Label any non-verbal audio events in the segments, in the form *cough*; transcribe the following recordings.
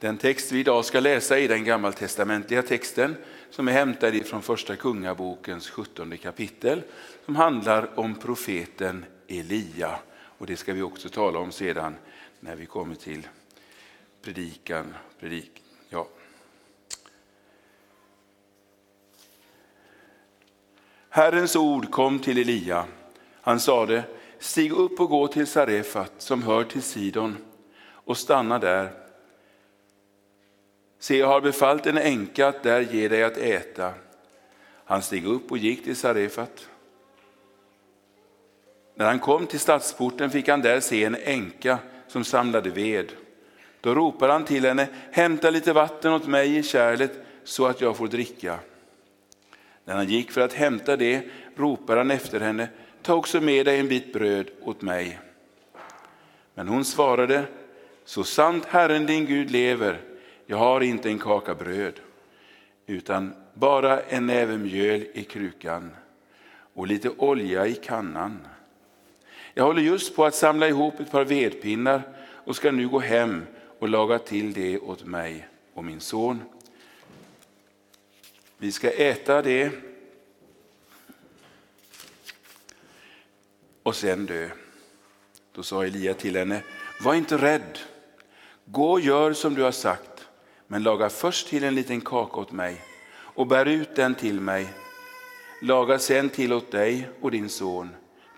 Den text vi idag ska läsa är den gammaltestamentliga texten som är hämtad från första kungabokens 17 kapitel som handlar om profeten Elia. Och det ska vi också tala om sedan när vi kommer till predikan. Predik, ja. Herrens ord kom till Elia. Han sade, stig upp och gå till Sarefat som hör till Sidon och stanna där. Se, jag har befallt en änka att där ge dig att äta. Han steg upp och gick till Sarefat. När han kom till stadsporten fick han där se en änka som samlade ved. Då ropade han till henne, hämta lite vatten åt mig i kärlet så att jag får dricka. När han gick för att hämta det ropade han efter henne, ta också med dig en bit bröd åt mig. Men hon svarade, så sant Herren din Gud lever, jag har inte en kaka bröd, utan bara en näve mjöl i krukan och lite olja i kannan. Jag håller just på att samla ihop ett par vedpinnar och ska nu gå hem och laga till det åt mig och min son. Vi ska äta det och sen dö. Då sa Elia till henne, var inte rädd. Gå och gör som du har sagt, men laga först till en liten kaka åt mig och bär ut den till mig. Laga sen till åt dig och din son.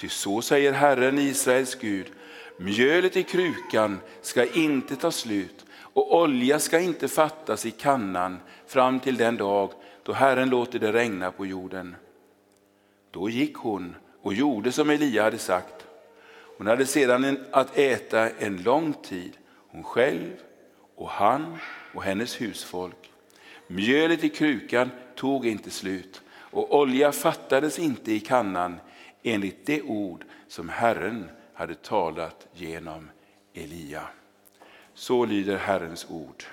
Ty så säger Herren Israels Gud, mjölet i krukan ska inte ta slut och olja ska inte fattas i kannan fram till den dag då Herren låter det regna på jorden. Då gick hon och gjorde som Elia hade sagt. Hon hade sedan att äta en lång tid, hon själv och han och hennes husfolk. Mjölet i krukan tog inte slut och olja fattades inte i kannan enligt det ord som Herren hade talat genom Elia. Så lyder Herrens ord.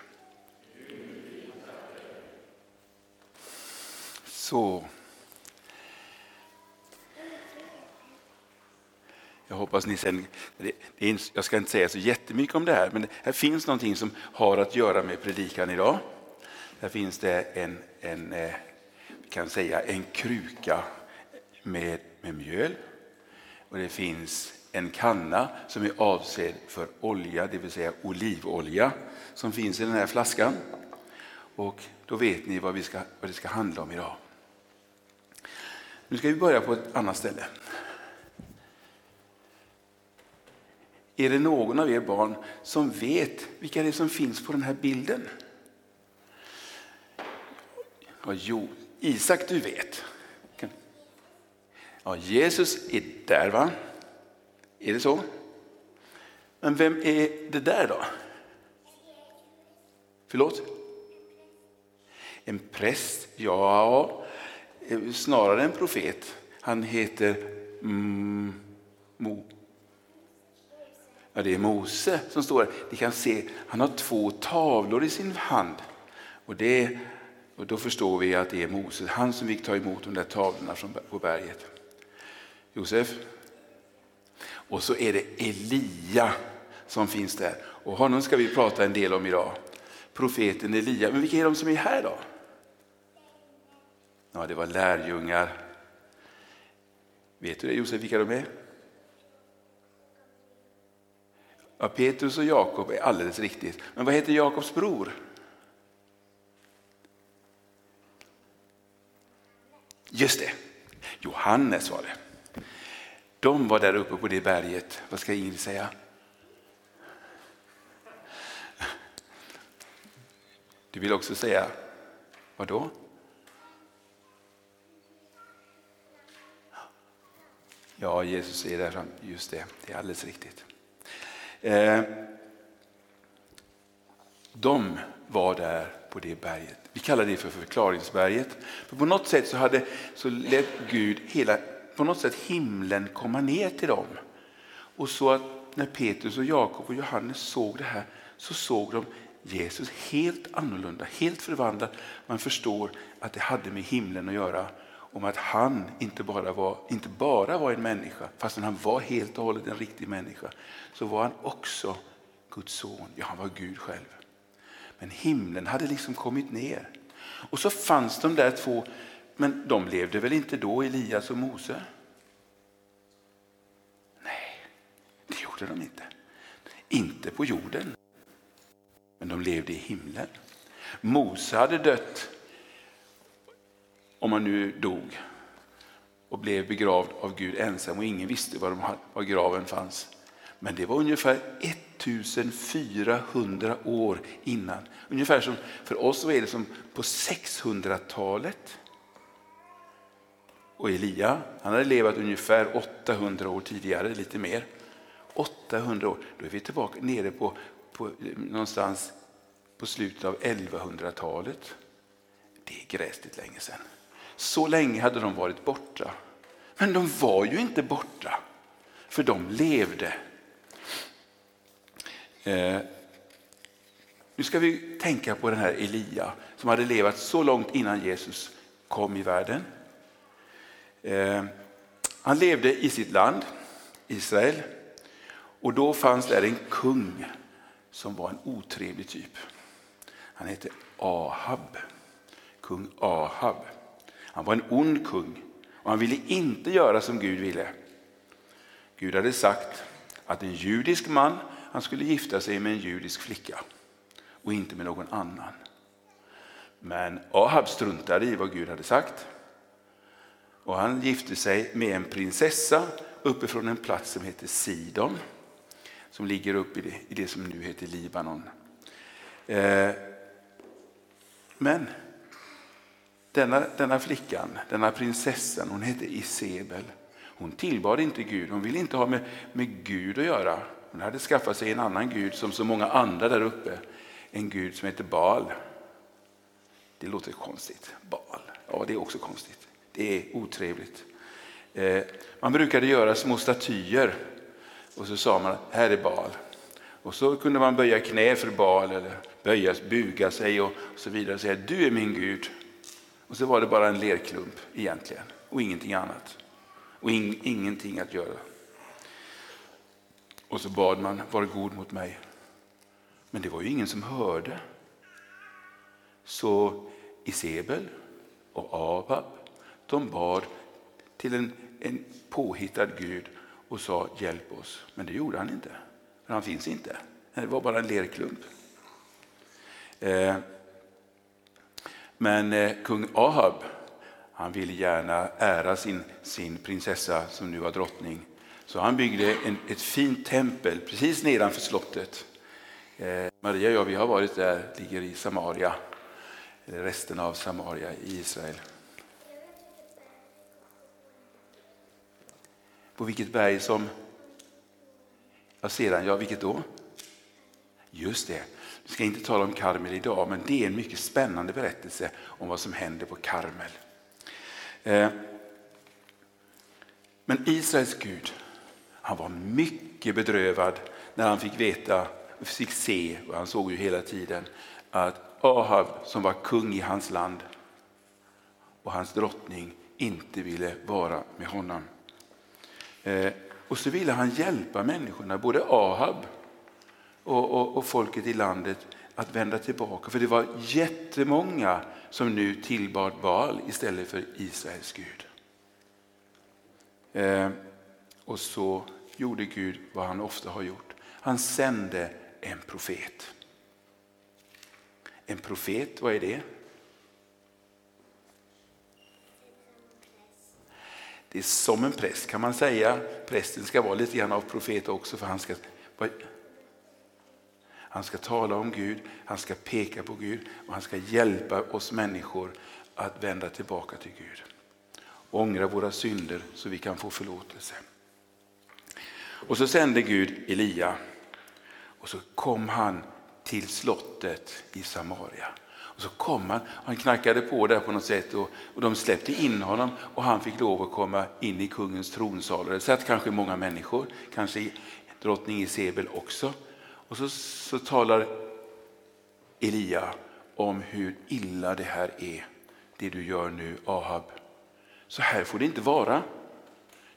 Så. Jag hoppas ni sen, jag ska inte säga så jättemycket om det här, men här finns någonting som har att göra med predikan idag. Här finns det en, en eh, vi kan säga en kruka med, med mjöl. Och det finns en kanna som är avsedd för olja, det vill säga olivolja, som finns i den här flaskan. Och då vet ni vad, vi ska, vad det ska handla om idag. Nu ska vi börja på ett annat ställe. Är det någon av er barn som vet vilka det är som finns på den här bilden? Ja, jo, Isak du vet. Ja, Jesus är där va? Är det så? Men vem är det där då? Förlåt? En präst? Ja, eh, snarare en profet. Han heter mm, Mo. Ja, det är Mose som står där. Ni kan se, han har två tavlor i sin hand. Och, det, och då förstår vi att det är Mose, han som fick ta emot de där tavlorna från, på berget. Josef. Och så är det Elia som finns där. Och honom ska vi prata en del om idag. Profeten Elia. Men vilka är de som är här då? Ja, det var lärjungar. Vet du det Josef, vilka de är? Ja, Petrus och Jakob är alldeles riktigt. Men vad heter Jakobs bror? Just det, Johannes var det. De var där uppe på det berget. Vad ska Ingrid säga? Du vill också säga, vad då? Ja, Jesus är där. Just det, det är alldeles riktigt. Eh, de var där på det berget. Vi kallar det för förklaringsberget. För på något sätt så, hade, så lät Gud hela på något sätt himlen komma ner till dem. Och så att när Petrus och Jakob och Johannes såg det här så såg de Jesus helt annorlunda, helt förvandlad. Man förstår att det hade med himlen att göra. Om att han inte bara var, inte bara var en människa, fastän han var helt och hållet en riktig människa, så var han också Guds son. Ja, han var Gud själv. Men himlen hade liksom kommit ner. Och så fanns de där två, men de levde väl inte då, Elias och Mose? Nej, det gjorde de inte. Inte på jorden. Men de levde i himlen. Mose hade dött, om han nu dog, och blev begravd av Gud ensam och ingen visste var, de, var graven fanns. Men det var ungefär 1400 år innan. Ungefär som för oss så är det som på 600-talet. Och Elia, han hade levat ungefär 800 år tidigare, lite mer. 800 år, då är vi tillbaka nere på, på någonstans på slutet av 1100-talet. Det är gräsligt länge sedan. Så länge hade de varit borta. Men de var ju inte borta, för de levde. Eh, nu ska vi tänka på den här Elia som hade levat så långt innan Jesus kom i världen. Eh, han levde i sitt land, Israel, och då fanns där en kung som var en otrevlig typ. Han hette Ahab, kung Ahab. Han var en ond kung och han ville inte göra som Gud ville. Gud hade sagt att en judisk man han skulle gifta sig med en judisk flicka och inte med någon annan. Men Ahab struntade i vad Gud hade sagt. Och han gifte sig med en prinsessa uppifrån en plats som heter Sidon. Som ligger uppe i det, i det som nu heter Libanon. Eh, men denna, denna flickan, denna prinsessan, hon hette Isebel. Hon tillbad inte Gud, hon ville inte ha med, med Gud att göra. Hon hade skaffat sig en annan gud som så många andra där uppe. En gud som heter Baal. Det låter konstigt. Baal, ja det är också konstigt. Det är otrevligt. Eh, man brukade göra små statyer och så sa man här är Baal. Och så kunde man böja knä för Baal eller böja, buga sig och så vidare och säga du är min Gud. Och så var det bara en lerklump egentligen och ingenting annat. Och in, ingenting att göra. Och så bad man, var god mot mig. Men det var ju ingen som hörde. Så Isebel och Abab, de bad till en, en påhittad Gud och sa hjälp oss. Men det gjorde han inte, för han finns inte. Det var bara en lerklump. Eh, men eh, kung Ahab, han ville gärna ära sin, sin prinsessa som nu var drottning. Så han byggde en, ett fint tempel precis nedanför slottet. Eh, Maria och jag vi har varit där, ligger i Samaria, resten av Samaria i Israel. På vilket berg som, Ja, sedan, ja vilket då? Just det, vi ska inte tala om Karmel idag, men det är en mycket spännande berättelse om vad som händer på Karmel. Eh, men Israels Gud, han var mycket bedrövad när han fick veta, fick se, och han såg ju hela tiden, att Ahab som var kung i hans land och hans drottning inte ville vara med honom. Eh, och så ville han hjälpa människorna, både Ahab och, och, och, folket i landet att vända tillbaka. För det var jättemånga som nu tillbad Baal istället för Israels Gud. Eh, och så gjorde Gud vad han ofta har gjort. Han sände en profet. En profet, vad är det? Det är som en präst kan man säga. Prästen ska vara lite grann av profet också för han ska han ska tala om Gud, han ska peka på Gud och han ska hjälpa oss människor att vända tillbaka till Gud. ångra våra synder så vi kan få förlåtelse. Och så sände Gud Elia och så kom han till slottet i Samaria. Och så kom han, han knackade på där på något sätt och, och de släppte in honom och han fick lov att komma in i kungens tronsal. Det satt kanske många människor, kanske drottning Isabel också. Och så, så talar Elia om hur illa det här är, det du gör nu Ahab. Så här får det inte vara.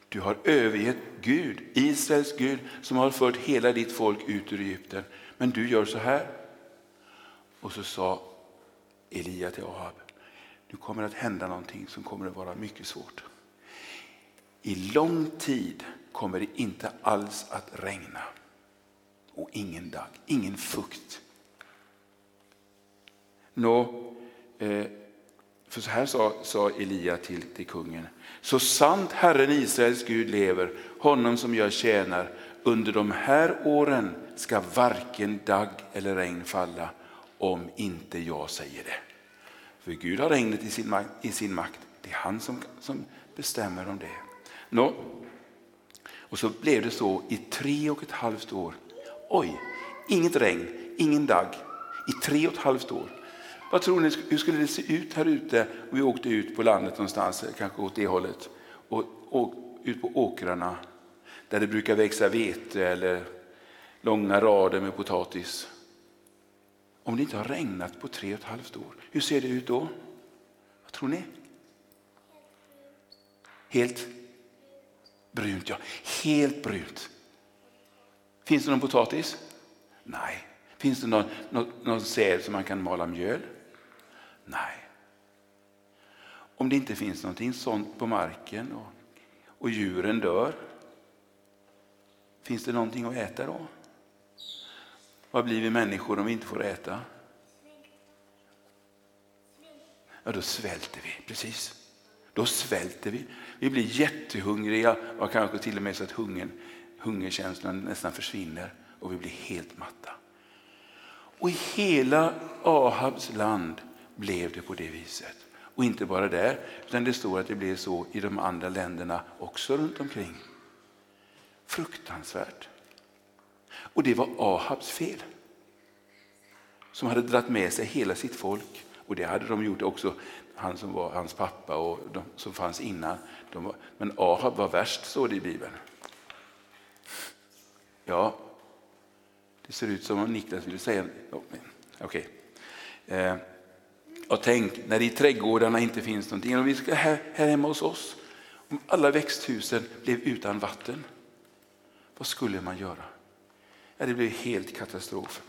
Du har övergett Gud, Israels Gud som har fört hela ditt folk ut ur Egypten. Men du gör så här. Och så sa Elia till Ahab, nu kommer det att hända någonting som kommer att vara mycket svårt. I lång tid kommer det inte alls att regna. Och ingen dag, ingen fukt. Nå, eh, för så här sa, sa Elia till, till kungen. Så sant Herren Israels Gud lever, honom som jag tjänar, under de här åren ska varken dag eller regn falla om inte jag säger det. För Gud har regnet i sin makt. I sin makt. Det är han som, som bestämmer om det. Nå, och så blev det så i tre och ett halvt år. Oj, inget regn, ingen dag i tre och ett halvt år. Vad tror ni, hur skulle det se ut här ute om vi åkte ut på landet någonstans, eh, kanske åt det hållet, och, och ut på åkrarna där det brukar växa vete eller långa rader med potatis. Om det inte har regnat på tre och ett halvt år, hur ser det ut då? Vad tror ni? Helt brunt, ja. Helt brunt. Finns det någon potatis? Nej. Finns det någon, någon, någon säd som man kan mala mjöl? Nej. Om det inte finns någonting sånt på marken och, och djuren dör, finns det någonting att äta då? Vad blir vi människor om vi inte får äta? Ja, då svälter vi. Precis. Då svälter vi. Vi blir jättehungriga och kanske till och med så att hungern, hungerkänslan nästan försvinner och vi blir helt matta. Och i hela Ahabs land blev det på det viset. Och inte bara där, utan det står att det blev så i de andra länderna också runt omkring. Fruktansvärt. Och det var Ahabs fel. Som hade dragit med sig hela sitt folk. Och det hade de gjort också, han som var hans pappa och de som fanns innan. Var, men Ahab var värst, står det i Bibeln. Ja, det ser ut som om Niklas ville säga... Okej. Okay. Eh, och tänk när det i trädgårdarna inte finns någonting. Om vi ska här, här hemma hos oss, om alla växthusen blev utan vatten, vad skulle man göra? Ja, det blev helt katastrof.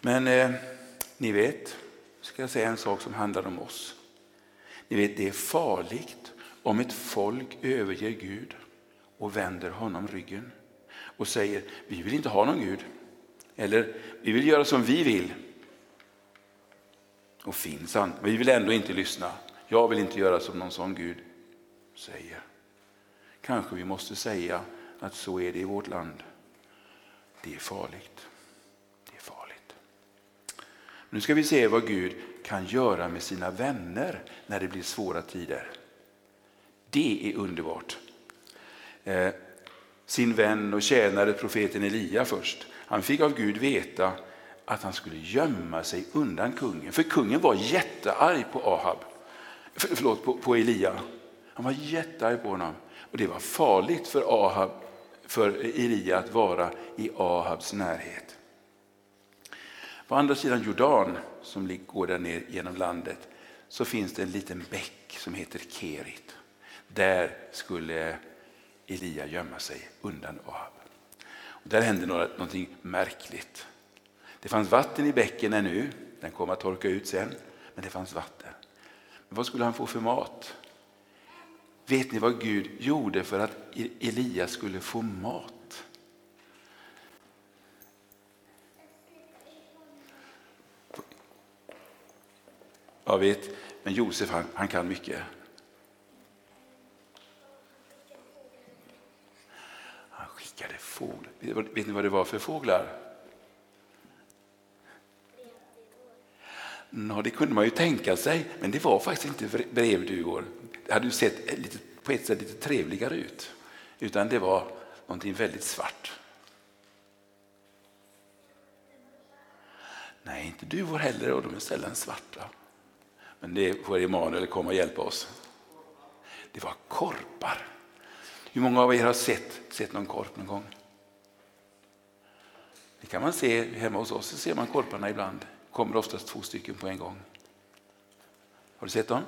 Men eh, ni vet, ska jag säga en sak som handlar om oss. Ni vet, det är farligt om ett folk överger Gud och vänder honom ryggen och säger vi vill inte ha någon Gud. Eller vi vill göra som vi vill. Och finns han, vi vill ändå inte lyssna. Jag vill inte göra som någon sån Gud säger. Kanske vi måste säga att så är det i vårt land. Det är farligt. Det är farligt. Nu ska vi se vad Gud kan göra med sina vänner när det blir svåra tider. Det är underbart. Eh, sin vän och tjänare profeten Elia först. Han fick av Gud veta att han skulle gömma sig undan kungen. För kungen var jättearg på Ahab. För, förlåt, på, på Elia. Han var jättearg på honom. Och det var farligt för Ahab för Elia att vara i Ahabs närhet. På andra sidan Jordan, som går där ner genom landet, så finns det en liten bäck som heter Kerit. Där skulle Elia gömma sig undan Ahab. Och där hände någonting märkligt. Det fanns vatten i bäcken ännu, den kom att torka ut sen, men det fanns vatten. Men vad skulle han få för mat? Vet ni vad Gud gjorde för att e- Elia skulle få mat? Jag vet, men Josef han, han kan mycket. Han skickade fåglar. Vet ni vad det var för fåglar? Nå, det kunde man ju tänka sig, men det var faktiskt inte brevduvor. Det hade ju sett lite, på ett sätt lite trevligare ut. Utan det var någonting väldigt svart. Nej, inte duvor heller och de är sällan svarta. Men det får Emanuel komma och hjälpa oss. Det var korpar. Hur många av er har sett, sett någon korp någon gång? Det kan man se hemma hos oss, så ser man korparna ibland kommer oftast två stycken på en gång. Har du sett dem?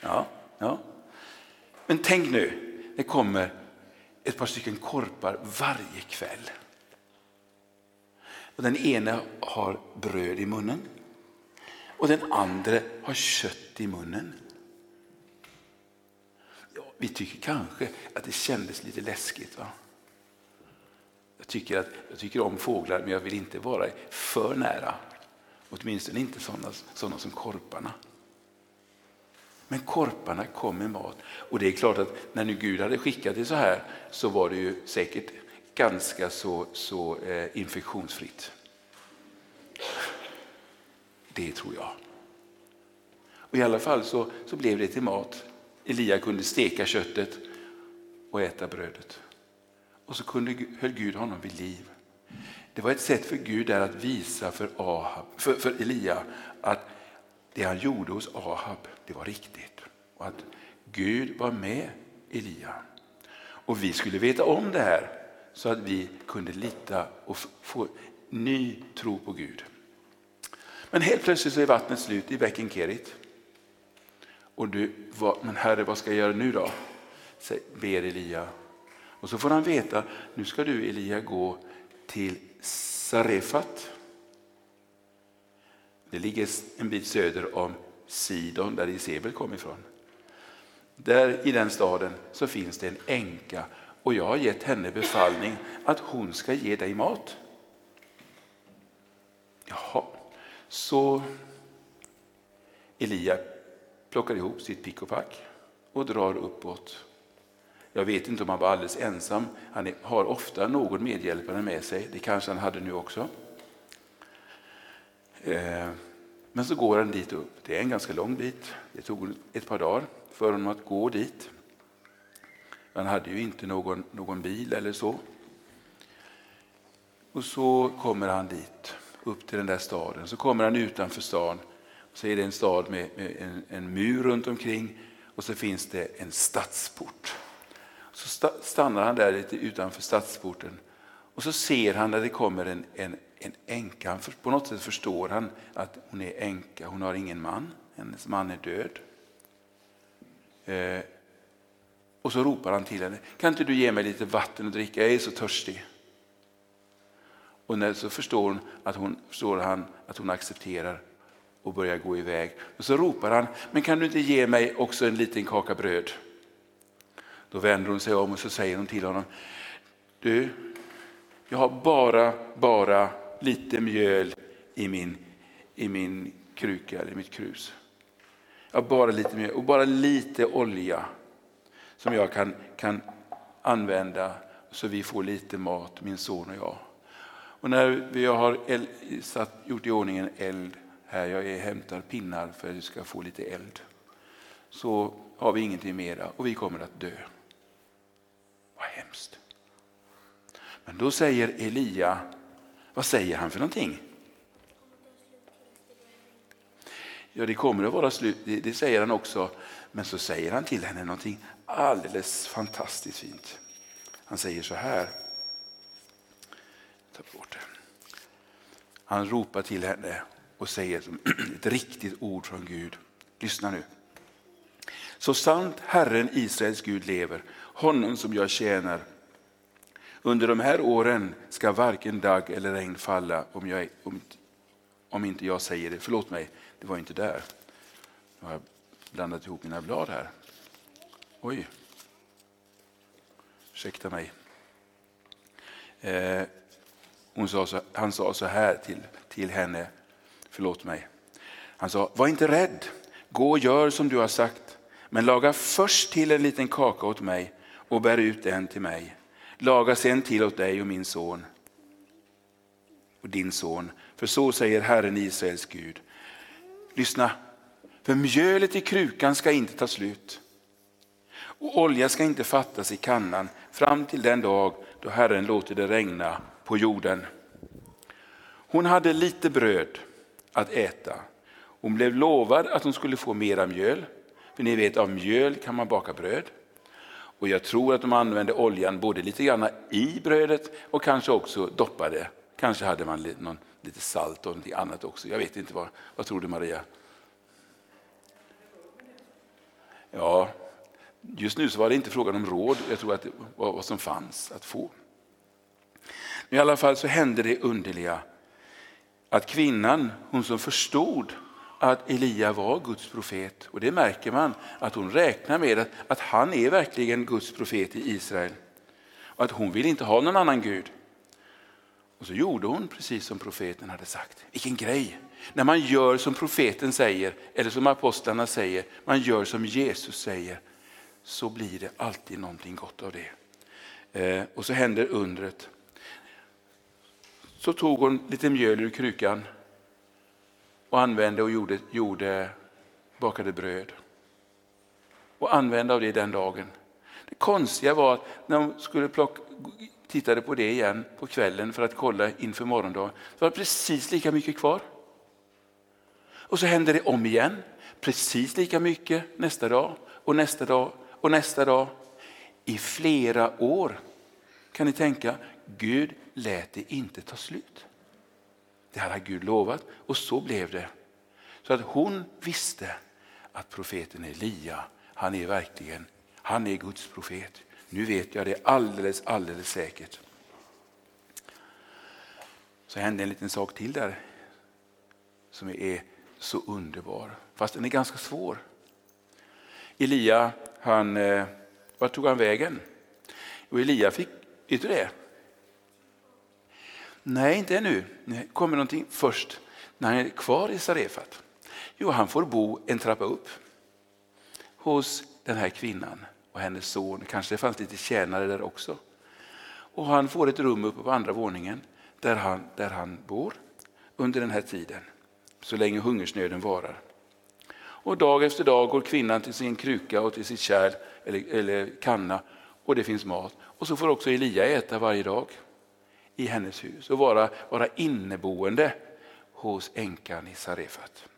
Ja. ja. Men tänk nu, det kommer ett par stycken korpar varje kväll. Och den ena har bröd i munnen och den andra har kött i munnen. Ja, vi tycker kanske att det kändes lite läskigt. va? Jag tycker, att, jag tycker om fåglar men jag vill inte vara för nära. Åtminstone inte sådana, sådana som korparna. Men korparna kom med mat. Och det är klart att när nu Gud hade skickat det så här så var det ju säkert ganska så, så eh, infektionsfritt. Det tror jag. Och I alla fall så, så blev det till mat. Elia kunde steka köttet och äta brödet. Och så kunde, höll Gud honom vid liv. Det var ett sätt för Gud där att visa för, Ahab, för, för Elia att det han gjorde hos Ahab, det var riktigt. Och att Gud var med Elia. Och vi skulle veta om det här så att vi kunde lita och få ny tro på Gud. Men helt plötsligt så är vattnet slut i bäcken Kerit. Och du, vad, men herre vad ska jag göra nu då? ber Elia. Och så får han veta, nu ska du Elia gå till Sarefat. Det ligger en bit söder om Sidon där Isebel kom ifrån. Där i den staden så finns det en änka och jag har gett henne befallning att hon ska ge dig mat. Jaha, så Elia plockar ihop sitt pick och pack och drar uppåt. Jag vet inte om han var alldeles ensam. Han har ofta någon medhjälpare med sig. Det kanske han hade nu också. Eh, men så går han dit upp. Det är en ganska lång bit. Det tog ett par dagar för honom att gå dit. Han hade ju inte någon, någon bil eller så. Och så kommer han dit, upp till den där staden. Så kommer han utanför stan. Så är det en stad med, med en, en, mur runt omkring och så finns det en stadsport. Så stannar han där lite utanför stadsporten och så ser han när det kommer en, en, en änka. På något sätt förstår han att hon är änka, hon har ingen man, hennes man är död. Eh, och så ropar han till henne, kan inte du ge mig lite vatten att dricka, jag är så törstig. Och när så förstår, hon att hon, förstår han att hon accepterar och börjar gå iväg. Och så ropar han, men kan du inte ge mig också en liten kaka bröd? Då vänder hon sig om och så säger hon till honom, du, jag har bara, bara lite mjöl i min, i min kruka, eller mitt krus. Jag har bara lite mjöl och bara lite olja som jag kan, kan använda så vi får lite mat, min son och jag. Och när vi har eld, satt, gjort i ordning en eld här, jag är, hämtar pinnar för att vi ska få lite eld, så har vi ingenting mera och vi kommer att dö. Hemskt. Men då säger Elia, vad säger han för någonting? Ja, det kommer att vara slut, det, det säger han också. Men så säger han till henne någonting alldeles fantastiskt fint. Han säger så här. Ta bort det. Han ropar till henne och säger *clears throat* ett riktigt ord från Gud. Lyssna nu. Så sant Herren Israels Gud lever, honom som jag tjänar. Under de här åren ska varken dag eller regn falla om, jag, om, om inte jag säger det. Förlåt mig, det var inte där. Nu har jag blandat ihop mina blad här. Oj. Ursäkta mig. Eh, hon sa så, han sa så här till, till henne, förlåt mig. Han sa, var inte rädd, gå och gör som du har sagt, men laga först till en liten kaka åt mig och bär ut den till mig. Laga sen till åt dig och min son och din son. För så säger Herren Israels Gud. Lyssna, för mjölet i krukan ska inte ta slut och olja ska inte fattas i kannan fram till den dag då Herren låter det regna på jorden. Hon hade lite bröd att äta. Hon blev lovad att hon skulle få mera mjöl. För ni vet, av mjöl kan man baka bröd. Och jag tror att de använde oljan både lite grann i brödet och kanske också doppade. Kanske hade man lite, någon, lite salt och något annat också. Jag vet inte vad, vad tror du Maria? Ja, just nu så var det inte frågan om råd, jag tror att det var vad som fanns att få. I alla fall så hände det underliga att kvinnan, hon som förstod att Elia var Guds profet, och det märker man att hon räknar med att, att han är verkligen Guds profet i Israel. Och att hon vill inte ha någon annan Gud. Och så gjorde hon precis som profeten hade sagt. Vilken grej! När man gör som profeten säger, eller som apostlarna säger, man gör som Jesus säger, så blir det alltid någonting gott av det. Eh, och så händer undret. Så tog hon lite mjöl ur krukan och använde och gjorde, gjorde bakade bröd. Och använde av det den dagen. Det konstiga var att när de skulle plocka, tittade på det igen på kvällen för att kolla inför morgondagen, så var det precis lika mycket kvar. Och så hände det om igen, precis lika mycket nästa dag och nästa dag och nästa dag. I flera år kan ni tänka, Gud lät det inte ta slut. Det hade Gud lovat och så blev det. Så att hon visste att profeten Elia, han är verkligen, han är Guds profet. Nu vet jag det alldeles, alldeles säkert. Så hände en liten sak till där som är så underbar, fast den är ganska svår. Elia, han, eh, vart tog han vägen? Och Elia fick, vet du det? Nej, inte ännu. Det kommer någonting först när han är kvar i Sarefat. Jo, han får bo en trappa upp hos den här kvinnan och hennes son. Kanske det fanns lite tjänare där också. Och han får ett rum uppe på andra våningen där han, där han bor under den här tiden, så länge hungersnöden varar. Och dag efter dag går kvinnan till sin kruka och till sitt kärl eller, eller kanna och det finns mat. Och så får också Elia äta varje dag i hennes hus och vara, vara inneboende hos änkan i Sarefat.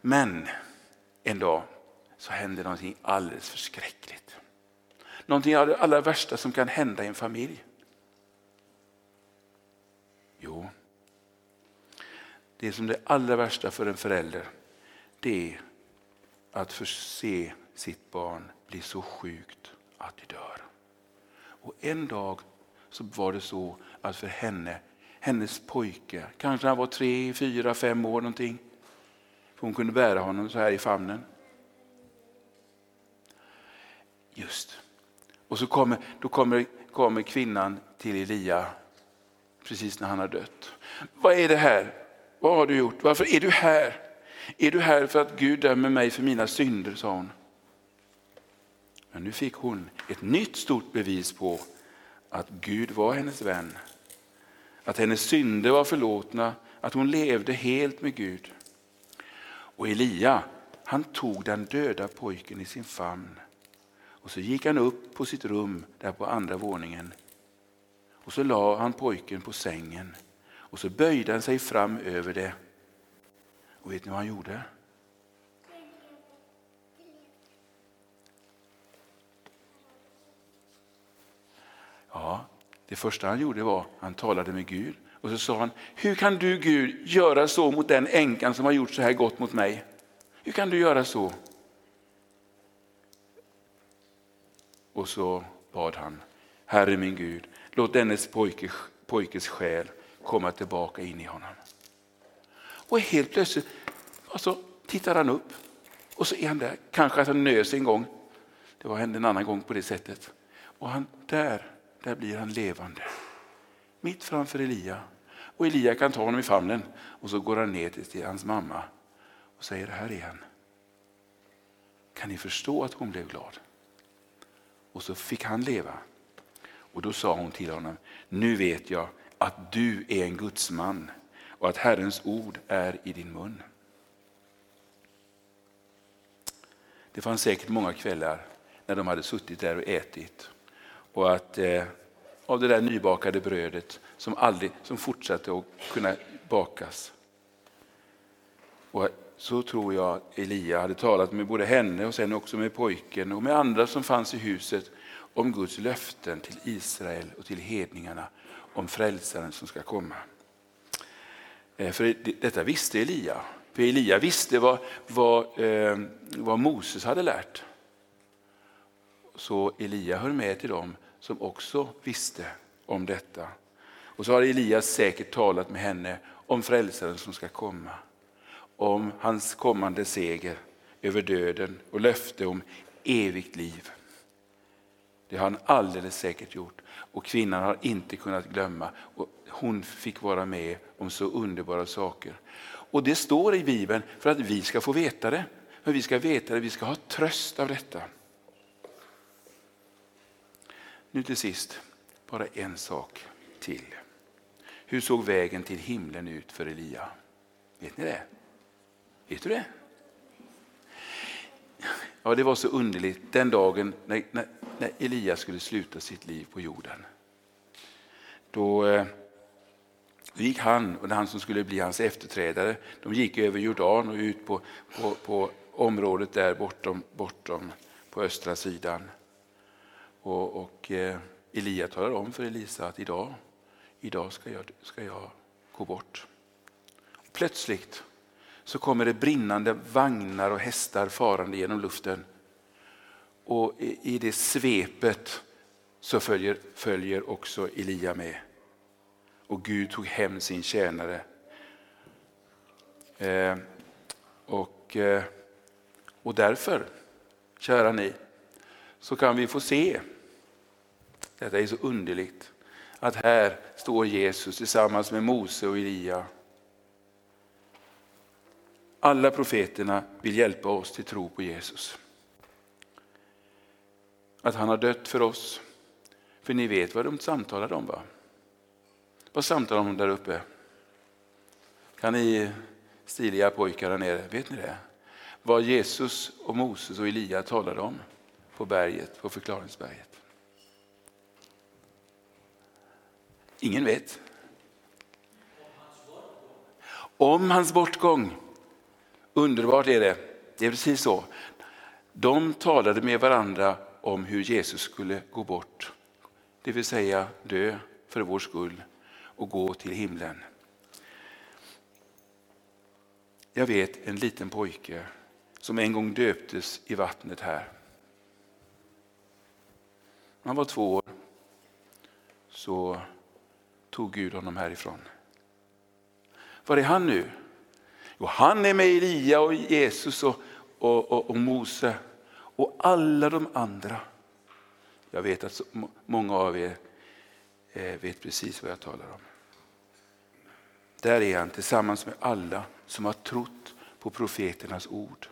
Men en dag så händer någonting alldeles förskräckligt. Någonting av det allra värsta som kan hända i en familj. Jo, det som är det allra värsta för en förälder det är att förse sitt barn bli så sjukt att det dör. Och en dag så var det så att för henne, hennes pojke, kanske han var tre, fyra, fem år någonting. För hon kunde bära honom så här i famnen. Just. Och så kommer, då kommer, kommer kvinnan till Elia precis när han har dött. Vad är det här? Vad har du gjort? Varför är du här? Är du här för att Gud dömer mig för mina synder, sa hon. Men nu fick hon ett nytt stort bevis på att Gud var hennes vän. Att hennes synder var förlåtna, att hon levde helt med Gud. Och Elia, han tog den döda pojken i sin famn. Och så gick han upp på sitt rum där på andra våningen. Och så la han pojken på sängen. Och så böjde han sig fram över det. Och vet ni vad han gjorde? Ja, det första han gjorde var att han talade med Gud. Och så sa han, hur kan du Gud göra så mot den änkan som har gjort så här gott mot mig? Hur kan du göra så? Och så bad han, Herre min Gud, låt dennes pojke, pojkes själ komma tillbaka in i honom. Och helt plötsligt alltså, tittar han upp och så är han där. Kanske att han nös en gång. Det var hände en annan gång på det sättet. Och han där där blir han levande. Mitt framför Elia. Och Elia kan ta honom i famnen och så går han ner till hans mamma och säger, här är han. Kan ni förstå att hon blev glad? Och så fick han leva. Och då sa hon till honom, nu vet jag att du är en Guds man och att Herrens ord är i din mun. Det fanns säkert många kvällar när de hade suttit där och ätit och att eh, av det där nybakade brödet som, aldrig, som fortsatte att kunna bakas. Och så tror jag Elia hade talat med både henne och sen också med pojken och med andra som fanns i huset om Guds löften till Israel och till hedningarna om frälsaren som ska komma. Eh, för detta visste Elia. För Elia visste vad, vad, eh, vad Moses hade lärt. Så Elia hör med till dem som också visste om detta. Och så har Elias säkert talat med henne om frälsaren som ska komma. Om hans kommande seger över döden och löfte om evigt liv. Det har han alldeles säkert gjort. Och kvinnan har inte kunnat glömma. Och hon fick vara med om så underbara saker. Och det står i Bibeln för att vi ska få veta det. För vi ska veta det, vi ska ha tröst av detta. Nu till sist, bara en sak till. Hur såg vägen till himlen ut för Elia? Vet ni det? Vet du det? Ja, det var så underligt den dagen när, när, när Elia skulle sluta sitt liv på jorden. Då eh, då gick han och han som skulle bli hans efterträdare, de gick över Jordan och ut på, på, på området där bortom, bortom på östra sidan. Och, och eh, Elia talar om för Elisa att idag, idag ska, jag, ska jag gå bort. Plötsligt så kommer det brinnande vagnar och hästar farande genom luften. Och i det svepet så följer, följer också Elia med. Och Gud tog hem sin tjänare. Eh, och, eh, och därför, kära ni, så kan vi få se, detta är så underligt, att här står Jesus tillsammans med Mose och Elia alla profeterna vill hjälpa oss till tro på Jesus. Att han har dött för oss. För ni vet vad de samtalade om va? Vad samtalade de där uppe? Kan ni stiliga pojkar där nere, vet ni det? Vad Jesus och Moses och Elia talade om på berget, på förklaringsberget. Ingen vet. Om hans bortgång. Underbart är det. Det är precis så. De talade med varandra om hur Jesus skulle gå bort. Det vill säga dö för vår skull och gå till himlen. Jag vet en liten pojke som en gång döptes i vattnet här. Han var två år så tog Gud honom härifrån. Var är han nu? Jo, han är med Elia och Jesus och, och, och, och Mose och alla de andra. Jag vet att många av er eh, vet precis vad jag talar om. Där är han tillsammans med alla som har trott på profeternas ord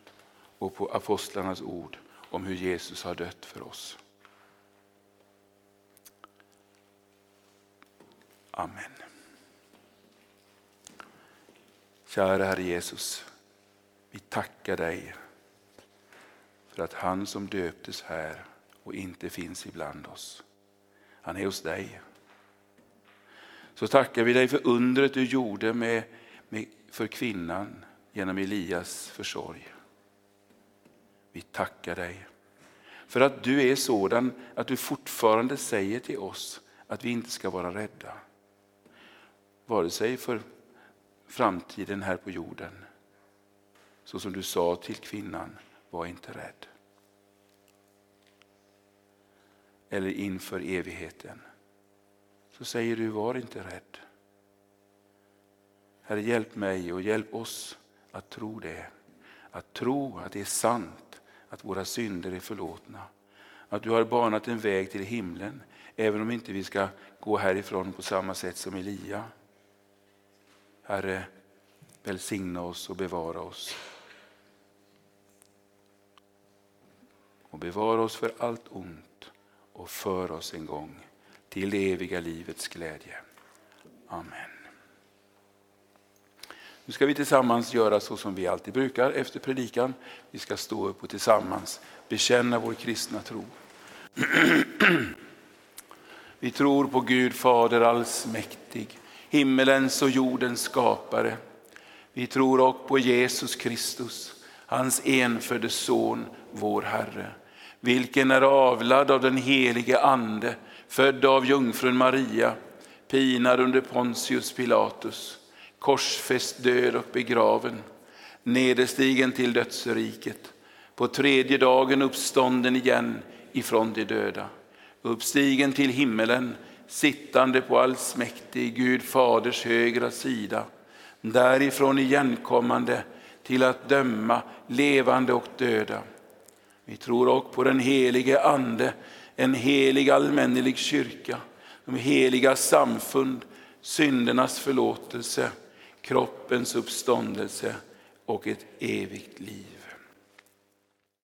och på apostlarnas ord om hur Jesus har dött för oss. Amen. Kära Herre Jesus, vi tackar dig för att han som döptes här och inte finns ibland oss, han är hos dig. Så tackar vi dig för undret du gjorde med, med, för kvinnan genom Elias försorg. Vi tackar dig för att du är sådan att du fortfarande säger till oss att vi inte ska vara rädda. Vare sig för framtiden här på jorden. Så som du sa till kvinnan, var inte rädd. Eller inför evigheten. Så säger du, var inte rädd. Herre, hjälp mig och hjälp oss att tro det. Att tro att det är sant, att våra synder är förlåtna. Att du har banat en väg till himlen, även om inte vi ska gå härifrån på samma sätt som Elia. Herre, välsigna oss och bevara oss. Och bevara oss för allt ont och för oss en gång till det eviga livets glädje. Amen. Nu ska vi tillsammans göra så som vi alltid brukar efter predikan. Vi ska stå upp och tillsammans bekänna vår kristna tro. *clears throat* Vi tror på Gud Fader allsmäktig himmelens och jordens skapare. Vi tror också på Jesus Kristus, hans enfödde son, vår Herre, vilken är avlad av den helige Ande, född av jungfrun Maria, pinad under Pontius Pilatus, korsfäst, död och begraven, nederstigen till dödsriket, på tredje dagen uppstånden igen ifrån de döda, uppstigen till himmelen, sittande på allsmäktig Gud faders högra sida, därifrån igenkommande till att döma levande och döda. Vi tror också på den helige Ande, en helig allmännelig kyrka, de heliga samfund, syndernas förlåtelse, kroppens uppståndelse och ett evigt liv.